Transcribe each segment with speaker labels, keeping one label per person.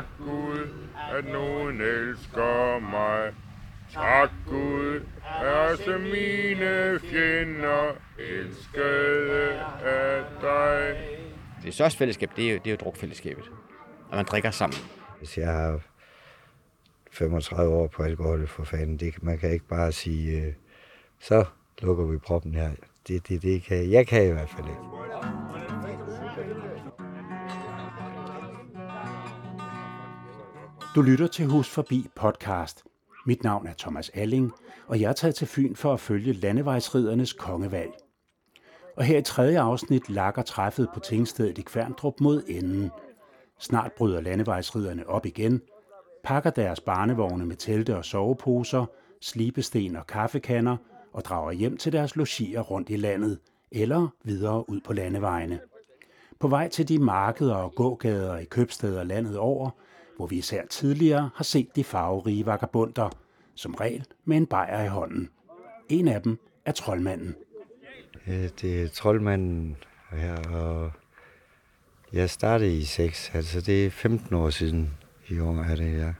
Speaker 1: Tak Gud, at nogen elsker mig. Tak Gud, at også mine fjender elskede af dig.
Speaker 2: Det største fællesskab, det er jo, det er jo drukfællesskabet. At man drikker sammen.
Speaker 3: Hvis jeg har 35 år på alkohol for fanden, det, man kan ikke bare sige, øh, så lukker vi proppen her. Det, det, det kan, jeg kan i hvert fald ikke.
Speaker 4: Du lytter til Hus Forbi podcast. Mit navn er Thomas Alling, og jeg er taget til Fyn for at følge landevejsridernes kongevalg. Og her i tredje afsnit lakker træffet på tingstedet i Kværndrup mod enden. Snart bryder landevejsriderne op igen, pakker deres barnevogne med telte og soveposer, slibesten og kaffekander og drager hjem til deres logier rundt i landet eller videre ud på landevejene. På vej til de markeder og gågader i købsteder landet over, hvor vi især tidligere har set de farverige vagabunder, som regel med en bajer i hånden. En af dem er troldmanden.
Speaker 3: Det er troldmanden her, og jeg startede i 6, altså det er 15 år siden i år er det, jeg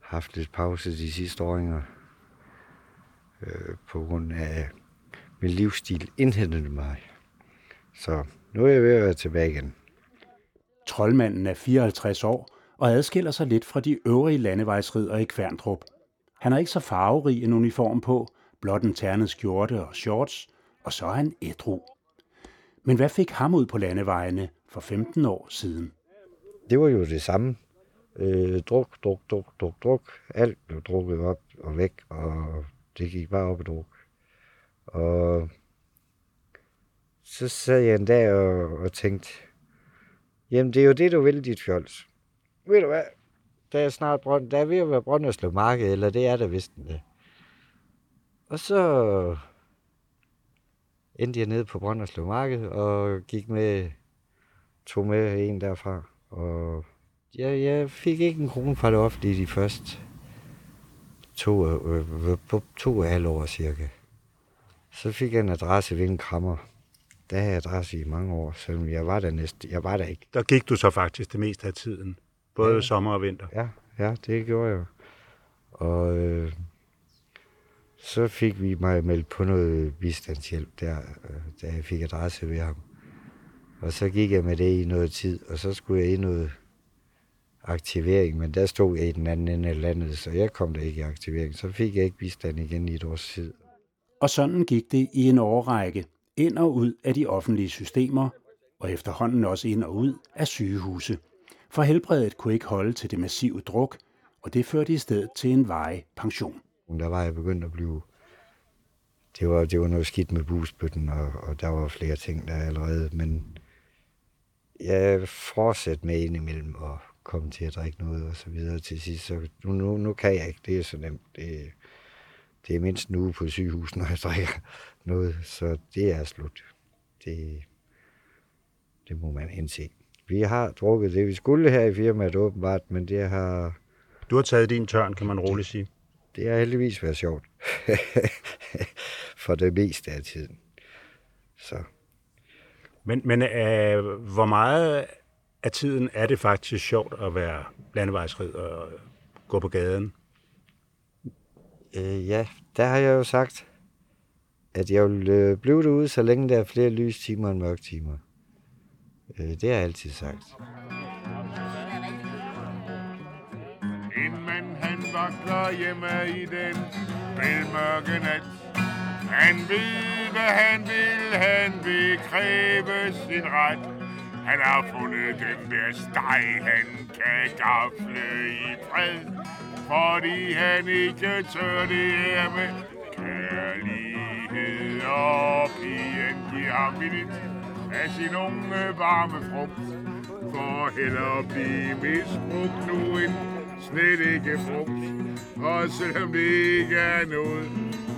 Speaker 3: har haft lidt pause de sidste åringer øh, på grund af min livsstil indhentede mig. Så nu er jeg ved at være tilbage igen.
Speaker 4: Troldmanden er 54 år og adskiller sig lidt fra de øvrige landevejsridere i Kværndrup. Han har ikke så farverig en uniform på, blot en ternet skjorte og shorts, og så er han ædru. Men hvad fik ham ud på landevejene for 15 år siden?
Speaker 3: Det var jo det samme. Øh, druk, druk, druk, druk, druk. Alt blev drukket op og væk, og det gik bare op og druk. Og så sad jeg en dag og, og tænkte, jamen det er jo det, du vil, dit fjols. Ved du hvad? Der er snart brønd, der er ved at være Brønderslev Marked, eller det er der vist det. Og så endte jeg nede på Brønderslev Marked og gik med, tog med en derfra. Og jeg, jeg fik ikke en krone fra det offentlige de første to, øh, to og halv år cirka. Så fik jeg en adresse ved en krammer. Der havde jeg adresse i mange år, selvom jeg var der næste. Jeg var der ikke.
Speaker 4: Der gik du så faktisk det meste af tiden, både ja. sommer og vinter.
Speaker 3: Ja, ja, det gjorde jeg. Og øh, så fik vi mig meldt på noget bistandshjælp der, øh, da jeg fik adresse ved ham. Og så gik jeg med det i noget tid, og så skulle jeg i noget aktivering, men der stod jeg i den anden ende af landet, så jeg kom der ikke i aktivering. Så fik jeg ikke bistand igen i et års tid.
Speaker 4: Og sådan gik det i en årrække, ind og ud af de offentlige systemer, og efterhånden også ind og ud af sygehuse. For helbredet kunne ikke holde til det massive druk, og det førte i stedet til en veje pension.
Speaker 3: Der var jeg begyndt at blive... Det var, det var noget skidt med busbøtten, og, og der var flere ting der allerede, men jeg fortsatte med indimellem og komme til at drikke noget og så videre til sidst. Så nu, nu, nu kan jeg ikke. Det er så nemt. Det, det er mindst nu på sygehus, når jeg drikker noget. Så det er slut. Det, det må man indse. Vi har drukket det, vi skulle her i firmaet åbenbart, men det har...
Speaker 4: Du har taget din tørn, kan man roligt sige.
Speaker 3: Det har heldigvis været sjovt. For det meste af tiden. Så.
Speaker 4: Men, men øh, hvor meget af tiden er det faktisk sjovt at være landevejsrid og gå på gaden?
Speaker 3: Øh, ja, der har jeg jo sagt, at jeg vil øh, blive derude, så længe der er flere lystimer end mørktimer. Øh, det har jeg altid sagt.
Speaker 1: En mand han vakler hjemme i den bælmørke nat. Han ved, hvad han vil, han vil kræve sin ret. Han har fundet den der steg, han kan gafle i fred. Fordi han ikke tør det her med kærlighed og pigen giver ham lidt af sin unge varme frugt. For hellere blive misbrugt nu end slet ikke frugt. Og selvom det ikke er noget,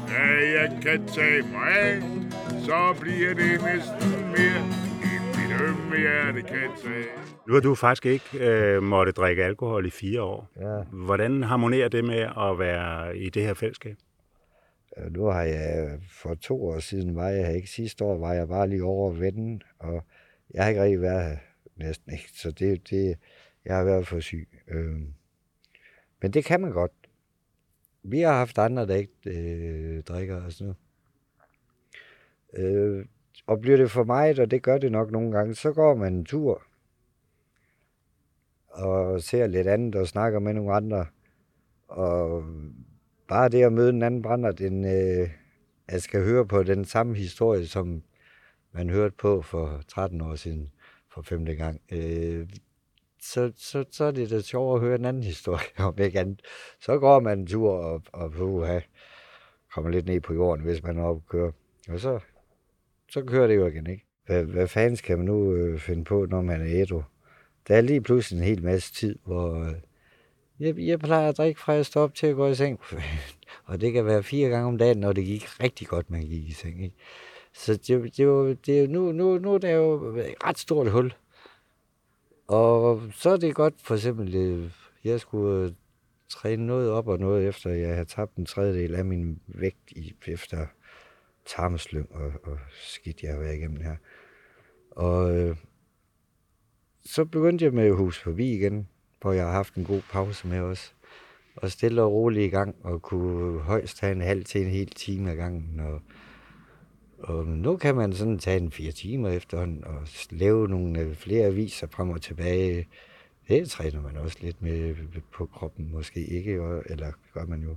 Speaker 1: at jeg kan tage mig af, så bliver det næsten mere ømme hjerte kan tage.
Speaker 4: Nu har du faktisk ikke øh, måtte drikke alkohol i fire år.
Speaker 3: Ja.
Speaker 4: Hvordan harmonerer det med at være i det her fællesskab?
Speaker 3: Ja, nu har jeg, for to år siden var jeg ikke, sidste år var jeg bare lige over vennen, og jeg har ikke rigtig været her næsten ikke. Så det, det, Jeg har været for syg. Øh, men det kan man godt. Vi har haft andre, der ikke øh, drikker og sådan noget. Øh, og bliver det for mig, og det gør det nok nogle gange, så går man en tur og ser lidt andet og snakker med nogle andre. Og bare det at møde en anden brander, den, øh, jeg skal høre på den samme historie, som man hørte på for 13 år siden, for femte gang. Øh, så, så, så er det da sjovt at høre en anden historie om ikke andet. Så går man en tur og, og puha, kommer lidt ned på jorden, hvis man er oppe og kører. Og så, så kører det jo igen, ikke? Hvad, hvad fanden skal man nu øh, finde på, når man er ædru? Der er lige pludselig en hel masse tid, hvor øh, jeg, jeg plejer at drikke fra jeg står op til at gå i seng. og det kan være fire gange om dagen, når det gik rigtig godt, man gik i seng. Ikke? Så det, det, det, det, nu, nu, nu er der jo et ret stort hul. Og så er det godt, for eksempel, øh, jeg skulle øh, træne noget op og noget efter, jeg havde tabt en tredjedel af min vægt i, efter tarmslyng og, og skidt, jeg har været igennem her. Og øh, så begyndte jeg med hus forbi igen, hvor jeg har haft en god pause med os. Og stille og roligt i gang, og kunne højst tage en halv til en hel time ad gangen. Og, og nu kan man sådan tage en fire timer efterhånden, og lave nogle øh, flere aviser frem og tilbage. Det træner man også lidt med øh, på kroppen, måske ikke, eller gør man jo.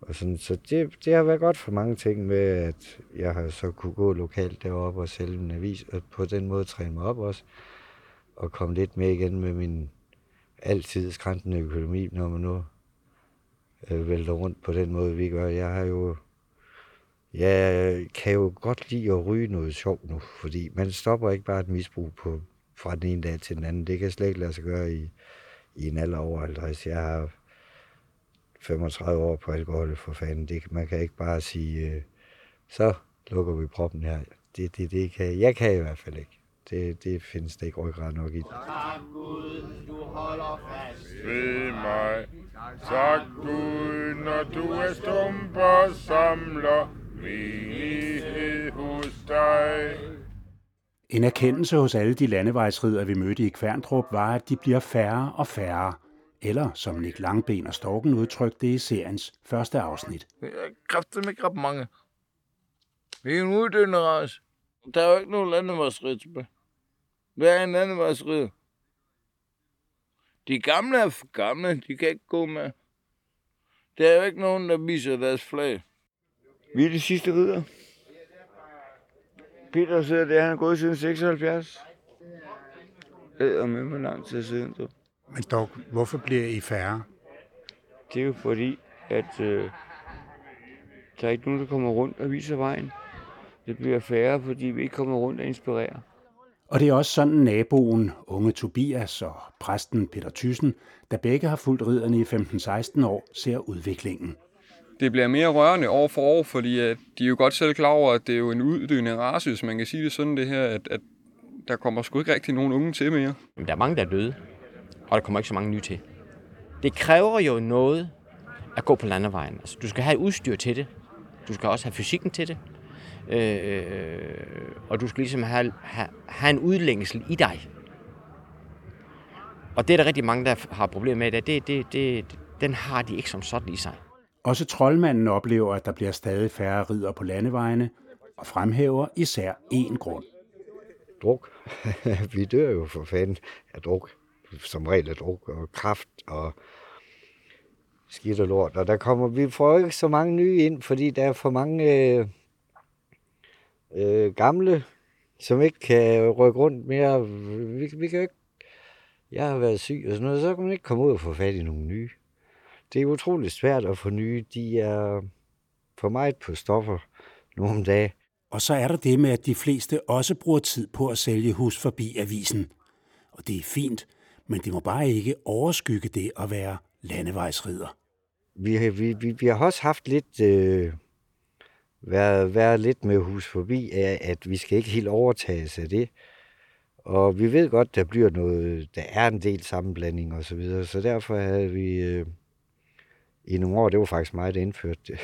Speaker 3: Og sådan, så det, det har været godt for mange ting med, at jeg har så kunne gå lokalt deroppe og sælge en avis, og på den måde træne mig op også, og komme lidt med igen med min altid skræntende økonomi, når man nu øh, vælter rundt på den måde, vi gør. Jeg har jo jeg kan jo godt lide at ryge noget sjovt nu, fordi man stopper ikke bare et misbrug på, fra den ene dag til den anden. Det kan slet ikke lade sig gøre i, i en alder over 50. Jeg har 35 år på alkohol for fanden. Det, man kan ikke bare sige, øh, så lukker vi proppen her. Det, det, det kan, jeg kan i hvert fald ikke. Det, det findes det ikke ryggrad nok i. Tak Gud, du holder
Speaker 1: fast ved mig. Tak Gud, når du er stump og samler menighed hos dig.
Speaker 4: En erkendelse hos alle de landevejsridder, vi mødte i Kværndrup, var, at de bliver færre og færre. Eller som Nick Langben og Storken udtrykte det i seriens første afsnit.
Speaker 5: Kræfter med ret mange. Vi er en uddøende ras. Der er jo ikke nogen landevejsrid tilbage. Hvad er en landevejsrid? De gamle er for gamle, de kan ikke gå med. Der er jo ikke nogen, der viser deres flag.
Speaker 6: Vi er de sidste ridder. Peter sidder der, han er gået siden 76. Det er med mig lang tid siden, du.
Speaker 4: Men dog, hvorfor bliver I færre?
Speaker 6: Det er jo fordi, at øh, der er ikke nogen, der kommer rundt og viser vejen. Det bliver færre, fordi vi ikke kommer rundt og inspirerer.
Speaker 4: Og det er også sådan naboen, unge Tobias og præsten Peter Thyssen, der begge har fulgt ridderne i 15-16 år, ser udviklingen.
Speaker 7: Det bliver mere rørende år for år, fordi at de er jo godt selv klar over, at det er jo en uddøende race, hvis man kan sige det sådan det her, at, at der kommer sgu ikke rigtig nogen unge til mere.
Speaker 2: Men der er mange, der er døde, og der kommer ikke så mange nye til. Det kræver jo noget at gå på landevejen. Altså, du skal have udstyr til det. Du skal også have fysikken til det. Øh, og du skal ligesom have, have, have en udlængsel i dig. Og det er der rigtig mange, der har problemer med. Det, det, det, det, den har de ikke som sådan i sig.
Speaker 4: Også troldmanden oplever, at der bliver stadig færre ridder på landevejene, og fremhæver især én grund.
Speaker 3: Druk. Vi dør jo for fanden af druk. Som regel af druk og kraft og skidt og lort. Og der kommer, vi får ikke så mange nye ind, fordi der er for mange øh, øh, gamle, som ikke kan rykke rundt mere. Vi, vi kan ikke... Jeg har været syg og sådan noget, så kan man ikke komme ud og få fat i nogle nye. Det er utroligt svært at få nye. De er for meget på stoffer nu om dagen.
Speaker 4: Og så er der det med, at de fleste også bruger tid på at sælge hus forbi avisen. Og det er fint, men det må bare ikke overskygge det at være landevejsrider.
Speaker 3: Vi, vi, vi, vi har også haft lidt... Øh være, være lidt med hus forbi, er, at vi skal ikke helt overtages af det. Og vi ved godt, der bliver noget, der er en del sammenblanding og så videre, så derfor havde vi øh, i nogle år, det var faktisk mig, der indførte det.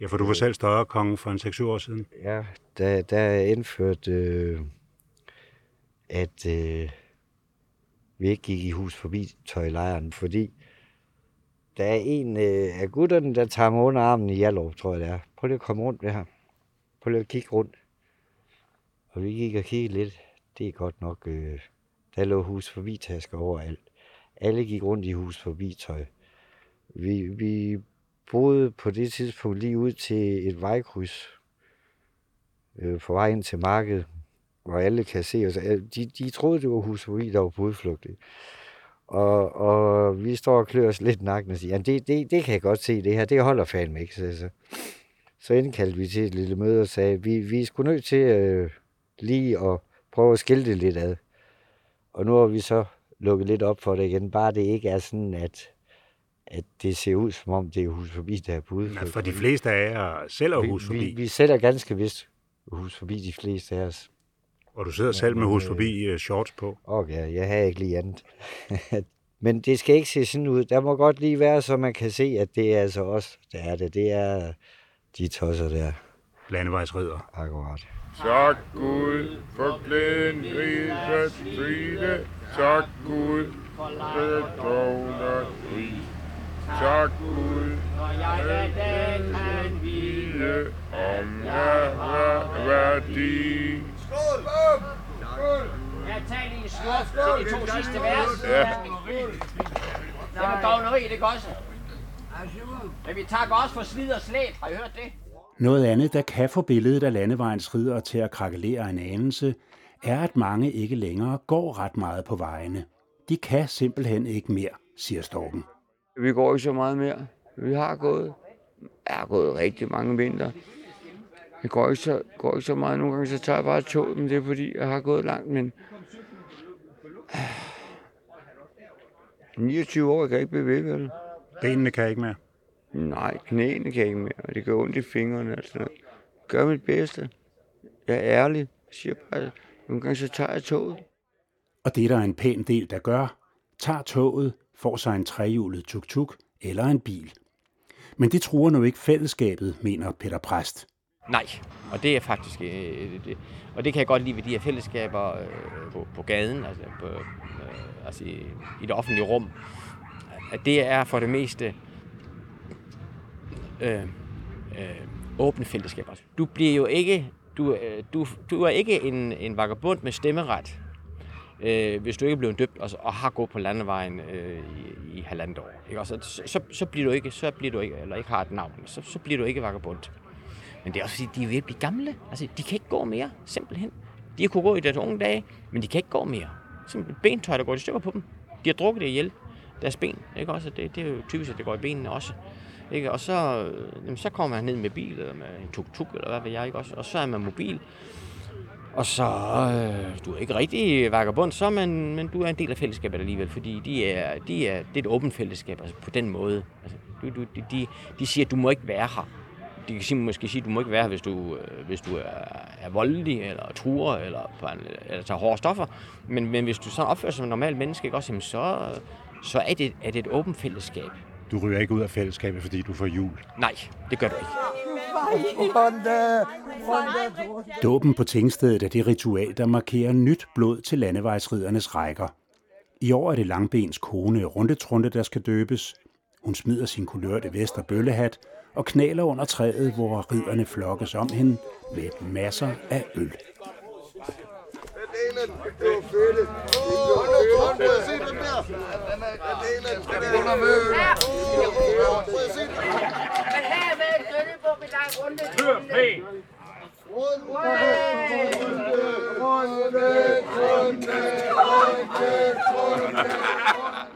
Speaker 4: ja, for du var selv større konge for en 6 år siden.
Speaker 3: Ja, der, der indførte, øh, at øh, vi ikke gik i hus forbi tøjlejren, fordi der er en øh, af gutterne, der tager mig under armen i Hjallerup, tror jeg det er. Prøv lige at komme rundt med ham. Prøv lige at kigge rundt. Og vi gik og kiggede lidt. Det er godt nok, øh, der lå hus forbi tasker overalt. Alle gik rundt i hus forbi tøj. Vi, vi boede på det tidspunkt lige ud til et vejkryds øh, på vej ind til markedet, hvor alle kan se os. De, de troede, det var hus forbi, der var på udflugt. Og, og vi står og klør os lidt nakken og siger, ja, det, det, det kan jeg godt se, det her, det holder fandme ikke. Så, så, så indkaldte vi til et lille møde og sagde, vi, vi er sgu nødt til øh, lige at prøve at skille det lidt ad. Og nu har vi så lukket lidt op for det igen, bare det ikke er sådan, at, at det ser ud som om, det er hus forbi, der er på udflugt.
Speaker 4: For de fleste af jer selv er hus forbi.
Speaker 3: Vi, vi, vi sætter ganske vist hus forbi de fleste af os.
Speaker 4: Og du sidder selv med hus forbi uh, shorts på.
Speaker 3: Okay, jeg har ikke lige andet. Men det skal ikke se sådan ud. Der må godt lige være, så man kan se, at det er altså os, der er det. Det er de tosser der.
Speaker 4: Landevejsridder.
Speaker 3: Akkurat.
Speaker 1: Tak Gud for glæden Grise Trine. Tak Gud for dogner fri. Tak Gud, at den kan hvile om herre værdi.
Speaker 8: Skål! Skål!
Speaker 2: Jeg tager lige en slurp til de to sidste vers.
Speaker 1: Ja.
Speaker 2: Det var dogneri, det også. Men vi takker også for slid og slæb. Har I hørt det?
Speaker 4: Noget andet, der kan få billedet af landevejens ridere til at krakelere en anelse, er, at mange ikke længere går ret meget på vejene. De kan simpelthen ikke mere, siger Storken.
Speaker 6: Vi går ikke så meget mere. Vi har gået, jeg har gået rigtig mange vinter. Jeg går ikke så, går ikke så meget. Nogle gange så tager jeg bare toget, men det er fordi, jeg har gået langt. Men 29 år, jeg kan ikke bevæge vel.
Speaker 4: Benene kan ikke mere.
Speaker 6: Nej, knæene kan ikke mere, og det gør ondt i fingrene og sådan noget. Gør mit bedste. Jeg er ærlig. Jeg siger bare, nogle gange så tager jeg toget.
Speaker 4: Og det er der en pæn del, der gør, tager toget, får sig en trehjulet tuk-tuk eller en bil. Men det truer nu ikke fællesskabet, mener Peter Præst.
Speaker 2: Nej, og det er faktisk... Øh, det, og det kan jeg godt lide ved de her fællesskaber øh, på, på gaden, altså, på, øh, altså i, i det offentlige rum. At det er for det meste øh, øh, åbne fællesskaber. Du bliver jo ikke... Du, øh, du, du er ikke en, en vagabond med stemmeret, øh, hvis du ikke er blevet døbt og, og har gået på landevejen øh, i, i halvandet år. Ikke? Og så, så, så, bliver du ikke, så bliver du ikke, eller ikke har et navn, så, så bliver du ikke vagabond. Men det er også fordi, de er ved at blive gamle. Altså, de kan ikke gå mere, simpelthen. De har kunnet gå i deres unge dage, men de kan ikke gå mere. Simpelthen bentøj, der går i stykker på dem. De har drukket det ihjel, deres ben. Ikke? Også, det, det er jo typisk, at det går i benene også. Ikke? Og så, øh, jamen, så kommer man ned med bil, eller med en tuk-tuk, eller hvad ved jeg, ikke? Også, og så er man mobil. Og så, øh, du er ikke rigtig vagabond, så men, men du er en del af fællesskabet alligevel, fordi de er, de er, det er et åbent fællesskab, altså på den måde. Altså, du, du, de, de, de siger, at du må ikke være her. De kan sige, måske sige, at du må ikke være her, hvis du, øh, hvis du er, er voldelig, eller truer, eller, en, eller tager hårde stoffer. Men, men hvis du så opfører som en normal menneske, ikke, også, jamen, så, så er, det, er det et åbent fællesskab.
Speaker 4: Du ryger ikke ud af fællesskabet, fordi du får jul.
Speaker 2: Nej, det gør du ikke.
Speaker 4: Dåben på tingstedet er det ritual, der markerer nyt blod til landevejsridernes rækker. I år er det Langbens kone Rundetrunde, der skal døbes. Hun smider sin kulørte vest og bøllehat og knaler under træet, hvor ridderne flokkes om hende med masser af øl.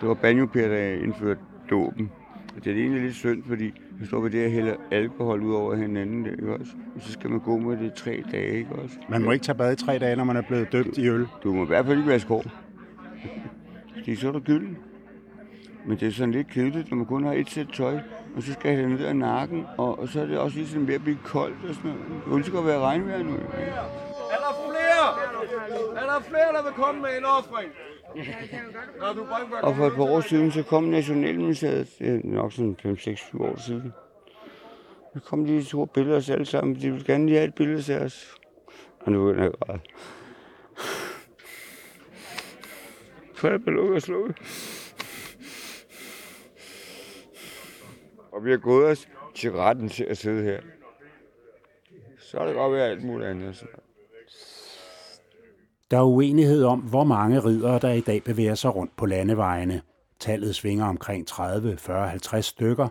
Speaker 6: Det var Banjo der indførte dåben. Og det er egentlig lidt synd, fordi vi står ved det at hælde alkohol ud over hinanden, der, ikke også? Og så skal man gå med det i tre dage, ikke også?
Speaker 4: Man må ikke tage bad i tre dage, når man er blevet døbt i øl.
Speaker 6: Du må i hvert fald ikke vaske hår. Fordi så er der gylden. Men det er sådan lidt kedeligt, når man kun har et sæt tøj, og så skal jeg have det ned af nakken, og, og så er det også ligesom ved at blive koldt og sådan noget. Det ønsker at være regnvejr nu.
Speaker 8: Er der flere? Er der flere, der vil komme med en offring?
Speaker 6: Og for et par år siden, så kom Nationalmuseet, det er nok sådan 5-6-7 år siden. Så kom de to billeder af os alle sammen, de ville gerne lige have et billede af os. Og nu er jeg græd. faldt med lukket og slukket. Og vi har gået os til retten til at sidde her. Så er det godt være alt muligt andet.
Speaker 4: Der er uenighed om, hvor mange ridere, der i dag bevæger sig rundt på landevejene. Tallet svinger omkring 30, 40, 50 stykker,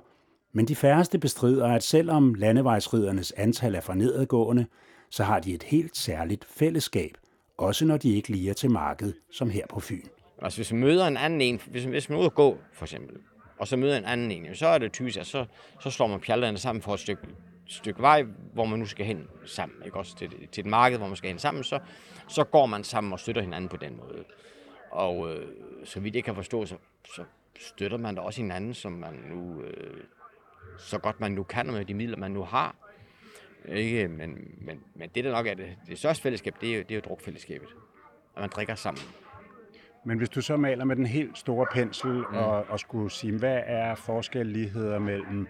Speaker 4: men de færreste bestrider, at selvom landevejsridernes antal er for nedadgående, så har de et helt særligt fællesskab, også når de ikke lige er til markedet, som her på Fyn.
Speaker 2: Altså hvis man møder en anden en, hvis, hvis man er ude at gå, for eksempel, og så møder en anden en, så er det typisk, at så, så slår man pjalterne sammen for et stykke, stykke vej, hvor man nu skal hen sammen, ikke også til, til et marked, hvor man skal hen sammen, så, så går man sammen og støtter hinanden på den måde. Og øh, så vidt jeg kan forstå, så, så støtter man da også hinanden, som man nu, øh, så godt man nu kan med de midler, man nu har. Ikke? Men, men, men det, der nok er det, det største fællesskab, det er, jo, det er jo drukfællesskabet. At man drikker sammen.
Speaker 4: Men hvis du så maler med den helt store pensel mm. og, og skulle sige, hvad er forskelligheder mellem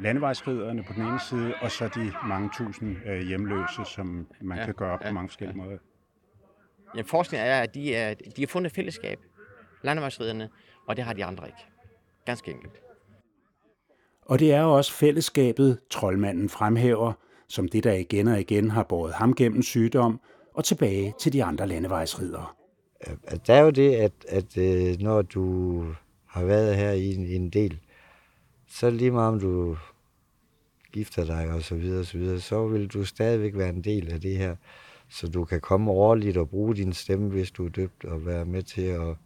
Speaker 4: landevejsriderne på den ene side, og så de mange tusind øh, hjemløse, som man ja, kan gøre ja, på mange forskellige ja. måder?
Speaker 2: Ja, forskningen er, at de, er, de har fundet et fællesskab, landevejsriderne, og det har de andre ikke. Ganske enkelt.
Speaker 4: Og det er også fællesskabet, troldmanden fremhæver, som det, der igen og igen har båret ham gennem sygdom og tilbage til de andre landevejsridere.
Speaker 3: Der er jo det, at, at øh, når du har været her i en, i en del, så lige meget om du gifter dig og så videre, og så videre, så vil du stadigvæk være en del af det her. Så du kan komme årligt og bruge din stemme, hvis du er døbt, og være med til at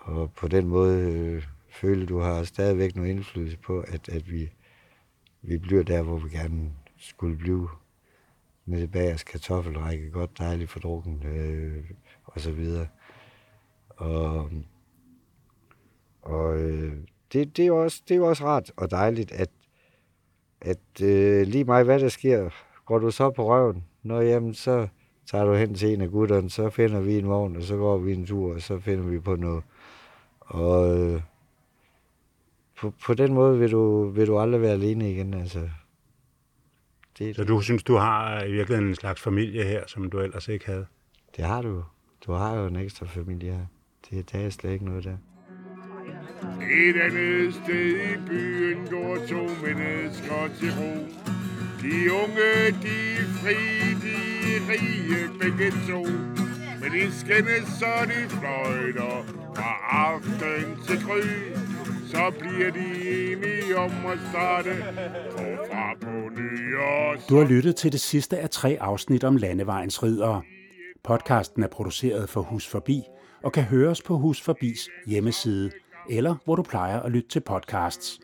Speaker 3: og på den måde øh, føle, du har stadigvæk noget indflydelse på, at, at vi, vi bliver der, hvor vi gerne skulle blive. Med bag os kartoffelrække, godt dejligt fordrukken, øh, og så videre. Og, og øh, det, det, er også, det er også rart og dejligt, at, at øh, lige meget hvad der sker, går du så på røven, når jamen, så tager du hen til en af gutterne, så finder vi en vogn, og så går vi en tur, og så finder vi på noget. Og øh, på, på den måde vil du, vil du aldrig være alene igen. Altså.
Speaker 4: Det, så du synes, du har i virkeligheden en slags familie her, som du ellers ikke havde?
Speaker 3: Det har du. Du har jo en ekstra familie her. Det, der er slet ikke noget der.
Speaker 1: Et andet sted i byen går to mennesker til ro. De unge, de er fri, de er rige begge to. Men de skændes, så de fløjter fra aften til gry. Så bliver de enige om at starte forfra på nyår.
Speaker 4: Du har lyttet til det sidste af tre afsnit om landevejens ridere. Podcasten er produceret for Hus Forbi og kan høres på Hus Forbis hjemmeside, eller hvor du plejer at lytte til podcasts.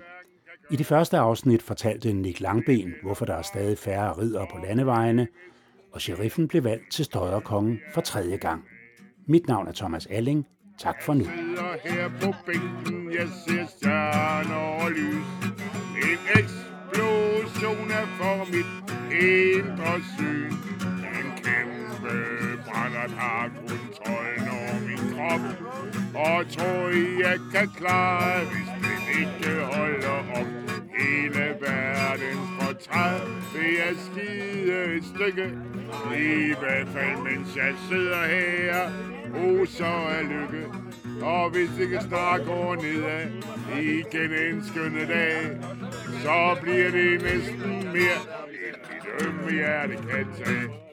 Speaker 4: I det første afsnit fortalte Nick Langben, hvorfor der er stadig færre ridere på landevejene, og sheriffen blev valgt til støjerkongen for tredje gang. Mit navn er Thomas Alling. Tak for nu.
Speaker 1: her på bænken, jeg ser stjerner og lys. En eksplosion er for mit indre syn. En kæmpe brændert har kontrollen over op. Og tror I, jeg kan klare, hvis den ikke holder op. Hele verdens portræt vil jeg skide et stykke. I hvert fald, mens jeg sidder her oh, af lykke. Og hvis det kan snart gå nedad, igen en skønne dag, så bliver det næsten mere, end mit ømme hjerte kan tage.